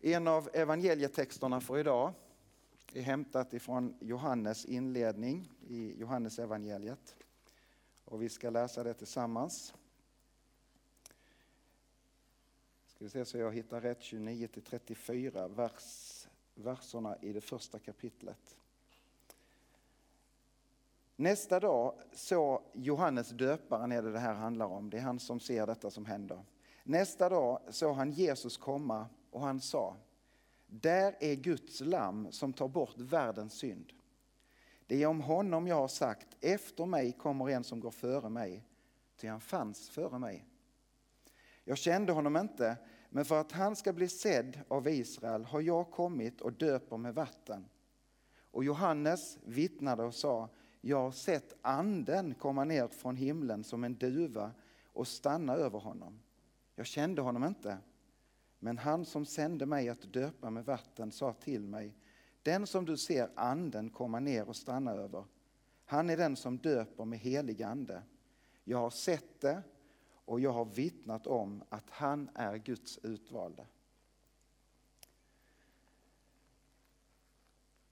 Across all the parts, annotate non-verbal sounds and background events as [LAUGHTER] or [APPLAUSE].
En av evangelietexterna för idag är hämtat ifrån Johannes inledning i Johannes evangeliet. Och vi ska läsa det tillsammans. Ska vi se så jag hittar rätt 29 till 34 vers, verserna i det första kapitlet. Nästa dag såg Johannes döparen, är det det här handlar om, det är han som ser detta som händer. Nästa dag såg han Jesus komma och han sa, där är Guds lamm som tar bort världens synd. Det är om honom jag har sagt, efter mig kommer en som går före mig, ty han fanns före mig. Jag kände honom inte, men för att han ska bli sedd av Israel har jag kommit och döper med vatten. Och Johannes vittnade och sa, jag har sett anden komma ner från himlen som en duva och stanna över honom. Jag kände honom inte, men han som sände mig att döpa med vatten sa till mig, den som du ser anden komma ner och stanna över, han är den som döper med helig ande. Jag har sett det och jag har vittnat om att han är Guds utvalde.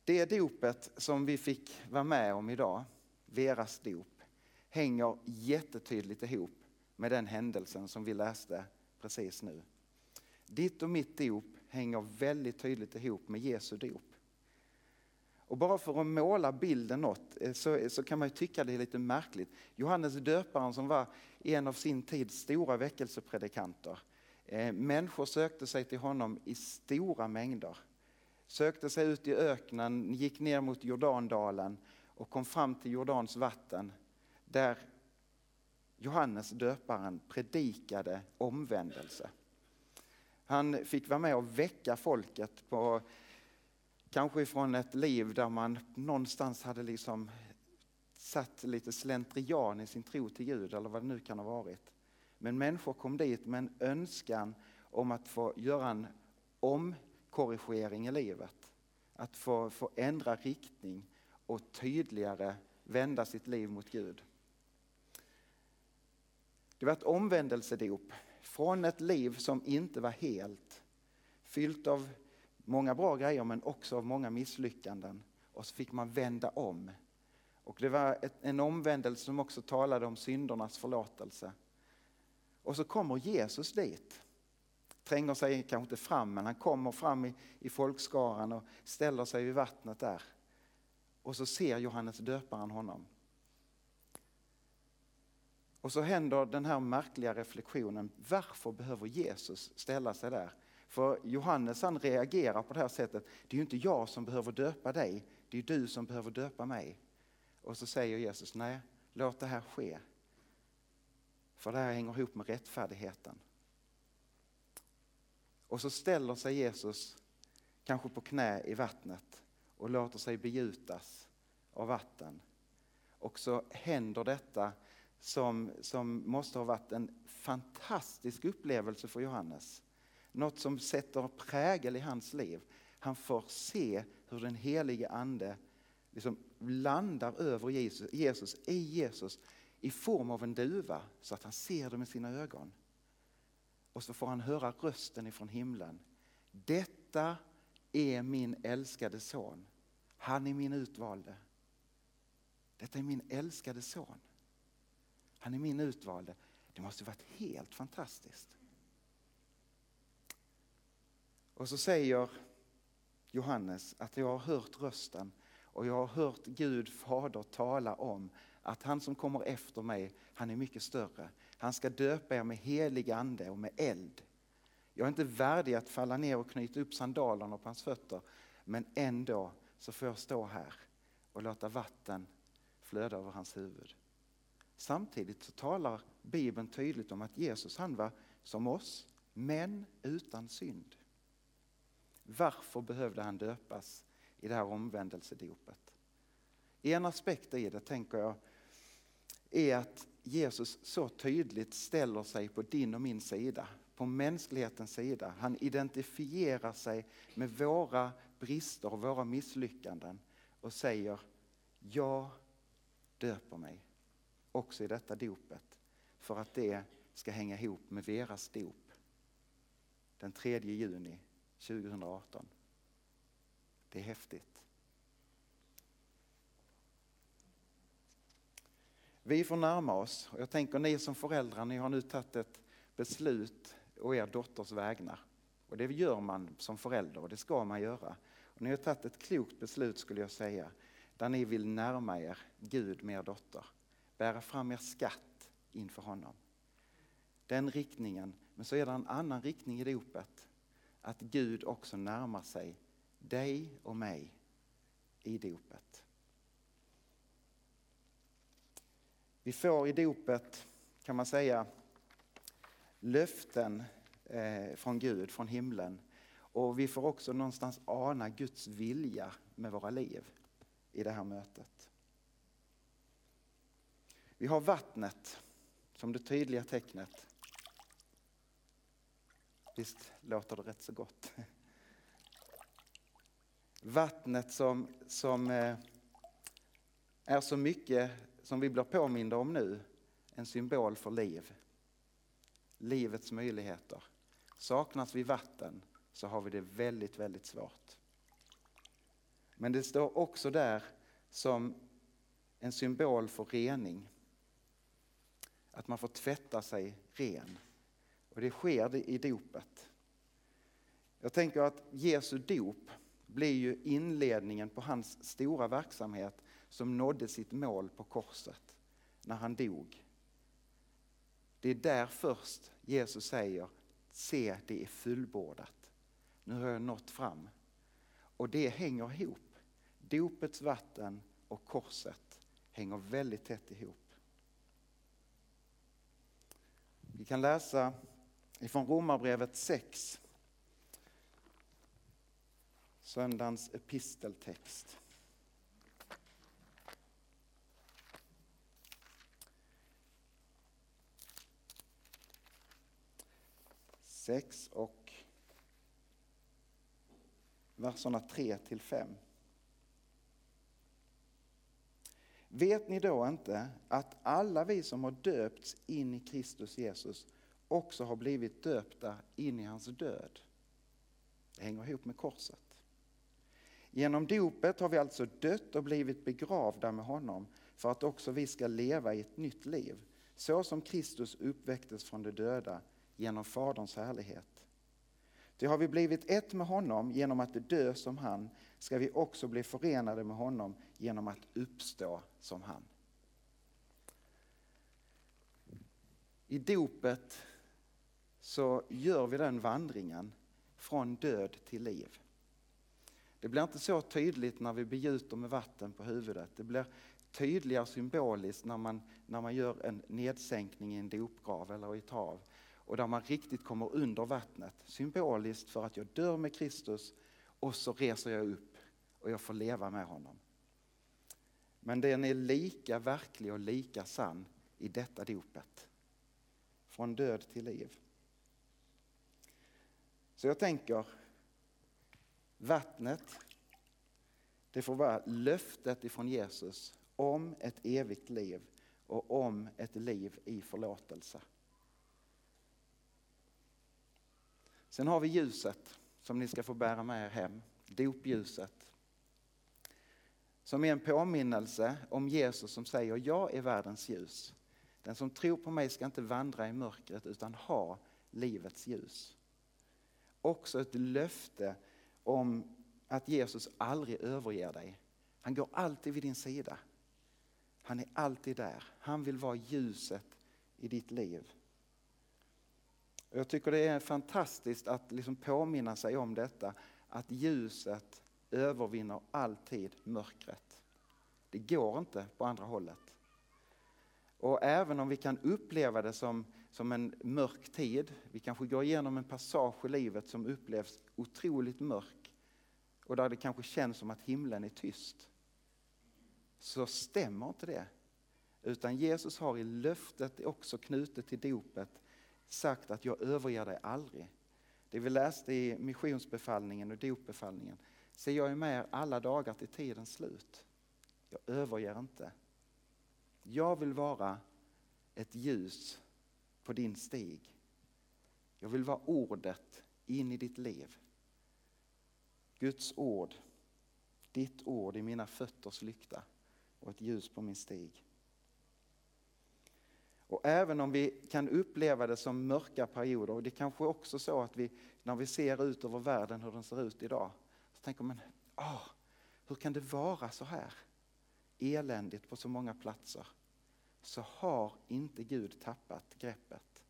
Det dopet som vi fick vara med om idag, Veras dop, hänger jättetydligt ihop med den händelsen som vi läste precis nu. Ditt och mitt dop hänger väldigt tydligt ihop med Jesu dop. Och bara för att måla bilden något eh, så, så kan man ju tycka det är lite märkligt. Johannes döparen som var en av sin tids stora väckelsepredikanter. Eh, människor sökte sig till honom i stora mängder. Sökte sig ut i öknen, gick ner mot Jordandalen och kom fram till Jordans vatten där Johannes döparen predikade omvändelse. Han fick vara med och väcka folket på kanske ifrån ett liv där man någonstans hade liksom satt lite slentrian i sin tro till Gud eller vad det nu kan ha varit. Men människor kom dit med en önskan om att få göra en omkorrigering i livet. Att få, få ändra riktning och tydligare vända sitt liv mot Gud. Det var ett omvändelsedop från ett liv som inte var helt, fyllt av många bra grejer men också av många misslyckanden. Och så fick man vända om. Och det var ett, en omvändelse som också talade om syndernas förlåtelse. Och så kommer Jesus dit. Tränger sig kanske inte fram, men han kommer fram i, i folkskaran och ställer sig vid vattnet där. Och så ser Johannes döparen honom. Och så händer den här märkliga reflektionen, varför behöver Jesus ställa sig där? För Johannes han reagerar på det här sättet, det är ju inte jag som behöver döpa dig, det är du som behöver döpa mig. Och så säger Jesus, nej, låt det här ske. För det här hänger ihop med rättfärdigheten. Och så ställer sig Jesus, kanske på knä i vattnet och låter sig begjutas av vatten. Och så händer detta som, som måste ha varit en fantastisk upplevelse för Johannes. Något som sätter prägel i hans liv. Han får se hur den helige ande liksom landar över Jesus, Jesus, i Jesus i form av en duva så att han ser det med sina ögon. Och så får han höra rösten ifrån himlen. Detta är min älskade son. Han är min utvalde. Detta är min älskade son. Han är min utvalde. Det måste varit helt fantastiskt. Och så säger Johannes att jag har hört rösten och jag har hört Gud fader tala om att han som kommer efter mig, han är mycket större. Han ska döpa er med helig ande och med eld. Jag är inte värdig att falla ner och knyta upp sandalerna på hans fötter, men ändå så får jag stå här och låta vatten flöda över hans huvud. Samtidigt så talar Bibeln tydligt om att Jesus han var som oss, men utan synd. Varför behövde han döpas i det här omvändelsedopet? En aspekt i det tänker jag är att Jesus så tydligt ställer sig på din och min sida, på mänsklighetens sida. Han identifierar sig med våra brister och våra misslyckanden och säger jag döper mig också i detta dopet för att det ska hänga ihop med Veras dop den 3 juni 2018. Det är häftigt. Vi får närma oss och jag tänker ni som föräldrar, ni har nu tagit ett beslut och er dotters vägnar. Och det gör man som förälder och det ska man göra. Och ni har tagit ett klokt beslut skulle jag säga, där ni vill närma er Gud med er dotter. Bära fram er skatt inför honom. Den riktningen, men så är det en annan riktning i dopet. Att Gud också närmar sig dig och mig i dopet. Vi får i dopet, kan man säga, löften eh, från Gud, från himlen. Och vi får också någonstans ana Guds vilja med våra liv i det här mötet. Vi har vattnet som det tydliga tecknet. Visst låter det rätt så gott? Vattnet som, som eh, är så mycket som vi blir påminda om nu, en symbol för liv. Livets möjligheter. Saknas vi vatten så har vi det väldigt, väldigt svårt. Men det står också där som en symbol för rening. Att man får tvätta sig ren. Och det sker i dopet. Jag tänker att Jesu dop blir ju inledningen på hans stora verksamhet som nådde sitt mål på korset när han dog. Det är där först Jesus säger, se det är fullbordat. Nu har jag nått fram. Och det hänger ihop. Dopets vatten och korset hänger väldigt tätt ihop. Vi kan läsa ifrån Romarbrevet 6, söndagens episteltext. 6 och verserna 3 till 5. Vet ni då inte att alla vi som har döpts in i Kristus Jesus också har blivit döpta in i hans död? Det hänger ihop med korset. Genom dopet har vi alltså dött och blivit begravda med honom för att också vi ska leva i ett nytt liv, så som Kristus uppväcktes från de döda genom Faderns härlighet. Det har vi blivit ett med honom genom att dö som han, ska vi också bli förenade med honom genom att uppstå som han. I dopet så gör vi den vandringen från död till liv. Det blir inte så tydligt när vi begjuter med vatten på huvudet. Det blir tydligare symboliskt när man, när man gör en nedsänkning i en dopgrav eller i ett hav och där man riktigt kommer under vattnet. Symboliskt för att jag dör med Kristus och så reser jag upp och jag får leva med honom. Men den är lika verklig och lika sann i detta dopet. Från död till liv. Så jag tänker, vattnet, det får vara löftet ifrån Jesus om ett evigt liv och om ett liv i förlåtelse. Sen har vi ljuset som ni ska få bära med er hem, dopljuset. Som är en påminnelse om Jesus som säger jag är världens ljus. Den som tror på mig ska inte vandra i mörkret utan ha livets ljus. Också ett löfte om att Jesus aldrig överger dig. Han går alltid vid din sida. Han är alltid där. Han vill vara ljuset i ditt liv. Jag tycker det är fantastiskt att liksom påminna sig om detta, att ljuset övervinner alltid mörkret. Det går inte på andra hållet. Och även om vi kan uppleva det som, som en mörk tid, vi kanske går igenom en passage i livet som upplevs otroligt mörk och där det kanske känns som att himlen är tyst. Så stämmer inte det. Utan Jesus har i löftet också knutet till dopet sagt att jag överger dig aldrig. Det vi läste i missionsbefallningen och dopbefallningen. Se, jag är med er alla dagar till tidens slut. Jag överger inte. Jag vill vara ett ljus på din stig. Jag vill vara ordet in i ditt liv. Guds ord, ditt ord i mina fötters lykta och ett ljus på min stig. Och även om vi kan uppleva det som mörka perioder, och det kanske också så att vi när vi ser ut över världen hur den ser ut idag, tänker man, åh, ah, hur kan det vara så här eländigt på så många platser? Så har inte Gud tappat greppet.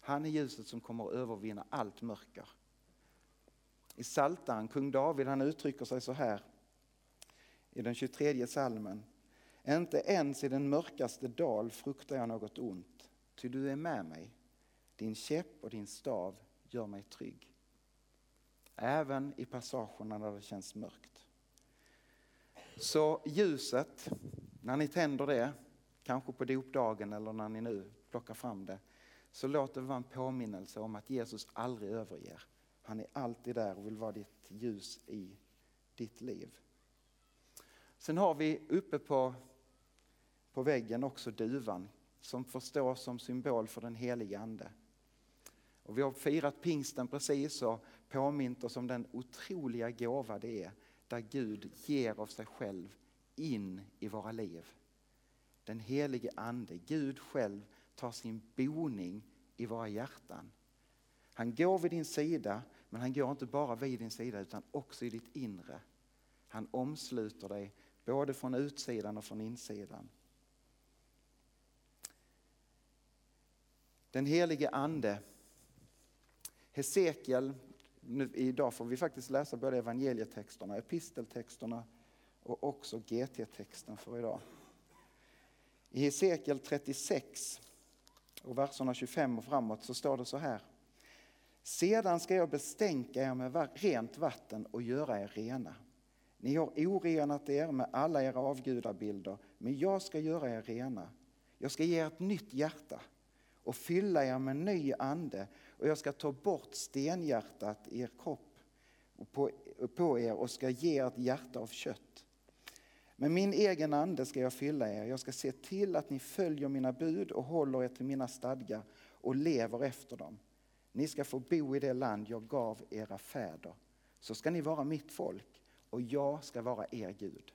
Han är ljuset som kommer att övervinna allt mörker. I Saltaren, kung David, han uttrycker sig så här i den 23 salmen. Inte ens i den mörkaste dal fruktar jag något ont, ty du är med mig. Din käpp och din stav gör mig trygg. Även i passagerna när det känns mörkt. Så ljuset, när ni tänder det, kanske på dopdagen eller när ni nu plockar fram det, så låt det vara en påminnelse om att Jesus aldrig överger. Han är alltid där och vill vara ditt ljus i ditt liv. Sen har vi uppe på, på väggen också duvan som får stå som symbol för den helige Ande. Och vi har firat pingsten precis och påmint oss om den otroliga gåva det är där Gud ger av sig själv in i våra liv. Den helige Ande, Gud själv tar sin boning i våra hjärtan. Han går vid din sida, men han går inte bara vid din sida utan också i ditt inre. Han omsluter dig både från utsidan och från insidan. Den helige Ande. Hesekiel, nu, idag får vi faktiskt läsa både evangelietexterna, episteltexterna och också GT-texten för idag. I Hesekiel 36 och verserna 25 och framåt så står det så här. Sedan ska jag bestänka er med rent vatten och göra er rena. Ni har orenat er med alla era avgudabilder, men jag ska göra er rena. Jag ska ge er ett nytt hjärta och fylla er med ny ande och jag ska ta bort stenhjärtat i er kropp på, på er och ska ge ert hjärta av kött. Med min egen ande ska jag fylla er. Jag ska se till att ni följer mina bud och håller er till mina stadgar och lever efter dem. Ni ska få bo i det land jag gav era fäder. Så ska ni vara mitt folk och jag ska vara er Gud.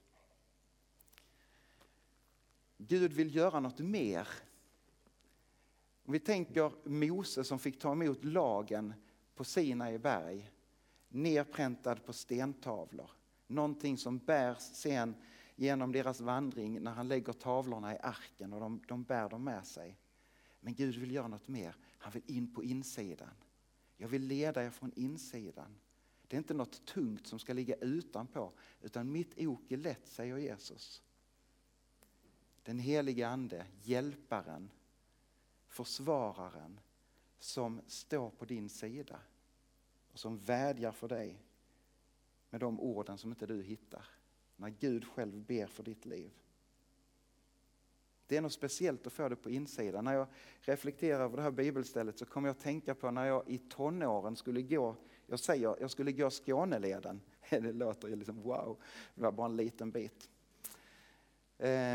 Gud vill göra något mer. Om vi tänker Mose som fick ta emot lagen på Sinai berg, nerpräntad på stentavlor. Någonting som bärs sen genom deras vandring när han lägger tavlorna i arken och de, de bär dem med sig. Men Gud vill göra något mer. Han vill in på insidan. Jag vill leda er från insidan. Det är inte något tungt som ska ligga utanpå utan mitt ok är lätt, säger Jesus. Den helige Ande, hjälparen, försvararen som står på din sida och som vädjar för dig med de orden som inte du hittar. När Gud själv ber för ditt liv. Det är något speciellt att få det på insidan. När jag reflekterar över det här bibelstället så kommer jag att tänka på när jag i tonåren skulle gå, jag säger jag skulle gå Skåneleden. [LAUGHS] Det låter ju liksom wow, det var bara en liten bit. Eh,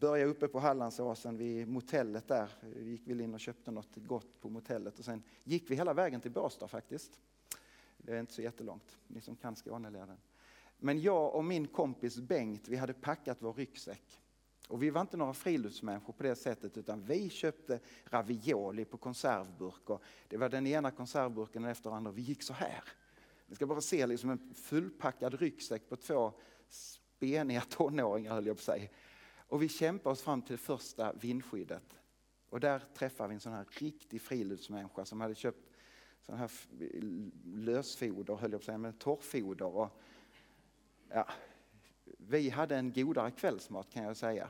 Började uppe på Hallandsåsen vid motellet där. Vi gick väl in och köpte något gott på motellet och sen gick vi hela vägen till Båstad faktiskt. Det är inte så jättelångt, ni som kan Skåneleden. Men jag och min kompis Bengt, vi hade packat vår ryggsäck. Och vi var inte några friluftsmänniskor på det sättet utan vi köpte ravioli på konservburk. Och det var den ena konservburken efter den andra. Vi gick så här. Ni ska bara se liksom en fullpackad ryggsäck på två speniga tonåringar höll jag på att säga. Och vi kämpar oss fram till första vindskyddet. Och där träffar vi en sån här riktig friluftsmänniska som hade köpt sån här lösfoder, höll jag på att säga, men torrfoder. Och ja, vi hade en godare kvällsmat kan jag säga.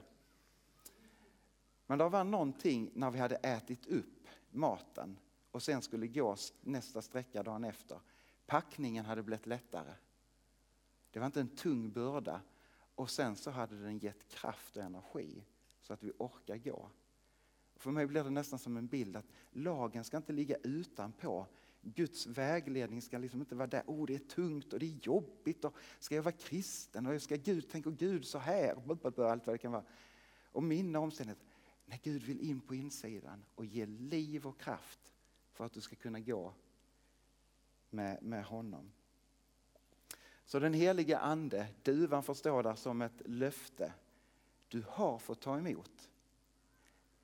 Men det var någonting när vi hade ätit upp maten och sen skulle gå nästa sträcka dagen efter. Packningen hade blivit lättare. Det var inte en tung börda och sen så hade den gett kraft och energi så att vi orkar gå. För mig blir det nästan som en bild att lagen ska inte ligga utanpå Guds vägledning ska liksom inte vara där, oh det är tungt och det är jobbigt och ska jag vara kristen och ska Gud, tänker Gud så här, allt vad det kan vara. Och mina omständigheter, när Gud vill in på insidan och ge liv och kraft för att du ska kunna gå med, med honom. Så den helige ande, duvan får stå där som ett löfte. Du har fått ta emot.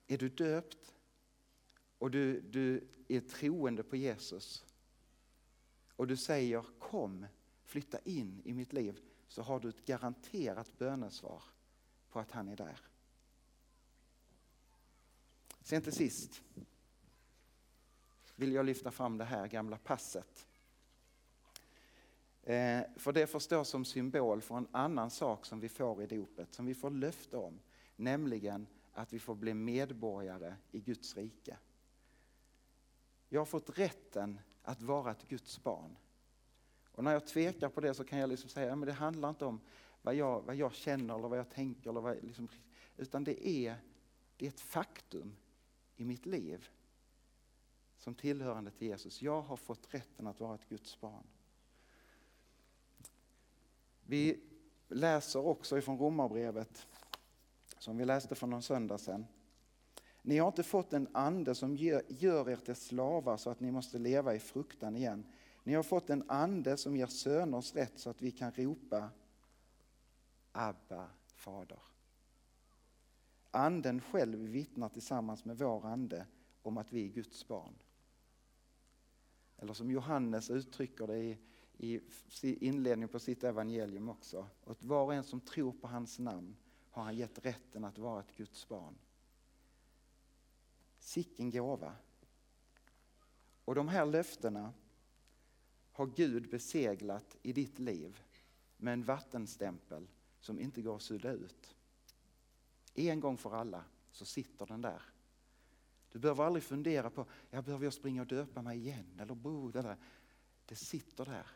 Är du döpt och du, du är troende på Jesus och du säger kom, flytta in i mitt liv så har du ett garanterat bönesvar på att han är där. Sen till sist vill jag lyfta fram det här gamla passet. Eh, för det får stå som symbol för en annan sak som vi får i dopet, som vi får löfte om, nämligen att vi får bli medborgare i Guds rike. Jag har fått rätten att vara ett Guds barn. Och när jag tvekar på det så kan jag liksom säga att det handlar inte om vad jag, vad jag känner eller vad jag tänker, eller vad, liksom, utan det är, det är ett faktum i mitt liv som tillhörande till Jesus. Jag har fått rätten att vara ett Guds barn. Vi läser också ifrån Romarbrevet, som vi läste för någon söndag sedan. Ni har inte fått en ande som gör er till slavar så att ni måste leva i fruktan igen. Ni har fått en ande som ger söners rätt så att vi kan ropa Abba, Fader. Anden själv vittnar tillsammans med vår ande om att vi är Guds barn. Eller som Johannes uttrycker det i, i inledningen på sitt evangelium också. Åt var och en som tror på hans namn har han gett rätten att vara ett Guds barn. Sicken gåva. Och de här löftena har Gud beseglat i ditt liv med en vattenstämpel som inte går att sudda ut. En gång för alla så sitter den där. Du behöver aldrig fundera på, jag behöver jag springa och döpa mig igen eller bo där. Det sitter där.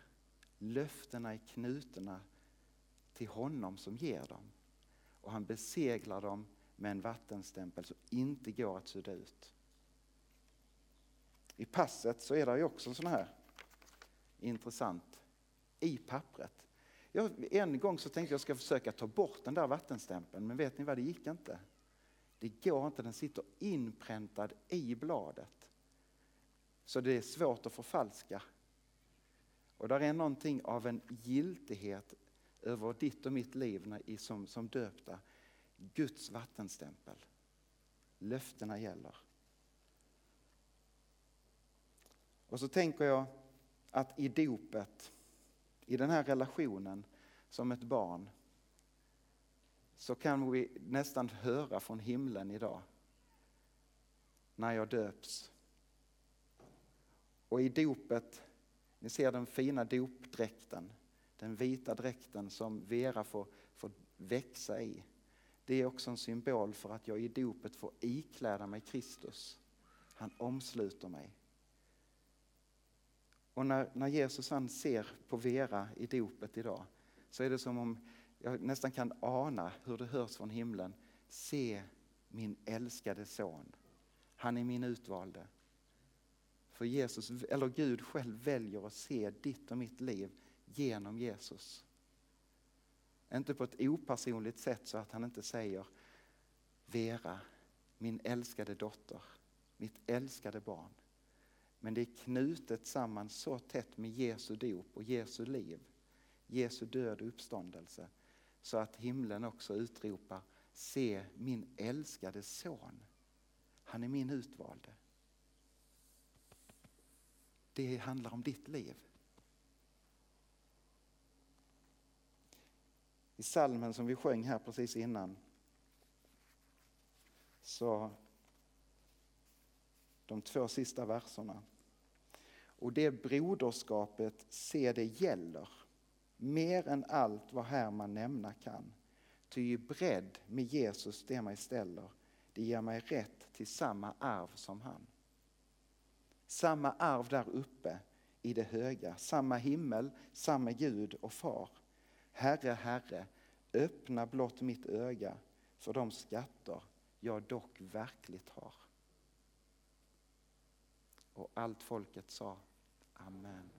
Löftena är knutna till honom som ger dem. Och han beseglar dem med en vattenstämpel som inte går att sudda ut. I passet så är det ju också en sån här intressant i pappret. Jag, en gång så tänkte jag ska försöka ta bort den där vattenstämpeln men vet ni vad, det gick inte. Det går inte, den sitter inpräntad i bladet. Så det är svårt att förfalska. Och där är någonting av en giltighet över ditt och mitt liv som, som döpta. Guds vattenstämpel. Löftena gäller. Och så tänker jag att i dopet, i den här relationen som ett barn, så kan vi nästan höra från himlen idag när jag döps. Och i dopet, ni ser den fina dopdräkten, den vita dräkten som Vera får, får växa i. Det är också en symbol för att jag i dopet får ikläda mig Kristus. Han omsluter mig. Och när, när Jesus han ser på Vera i dopet idag så är det som om jag nästan kan ana hur det hörs från himlen. Se min älskade son. Han är min utvalde. För Jesus, eller Gud själv väljer att se ditt och mitt liv genom Jesus. Inte på ett opersonligt sätt så att han inte säger Vera, min älskade dotter, mitt älskade barn. Men det är knutet samman så tätt med Jesu dop och Jesu liv, Jesu död och uppståndelse så att himlen också utropar Se min älskade son. Han är min utvalde. Det handlar om ditt liv. I salmen som vi sjöng här precis innan så de två sista verserna. Och det broderskapet, se det gäller mer än allt vad här man nämna kan. Ty i bredd med Jesus det mig ställer, det ger mig rätt till samma arv som han. Samma arv där uppe i det höga, samma himmel, samma Gud och far. Herre, Herre, öppna blott mitt öga för de skatter jag dock verkligt har. Och allt folket sa Amen.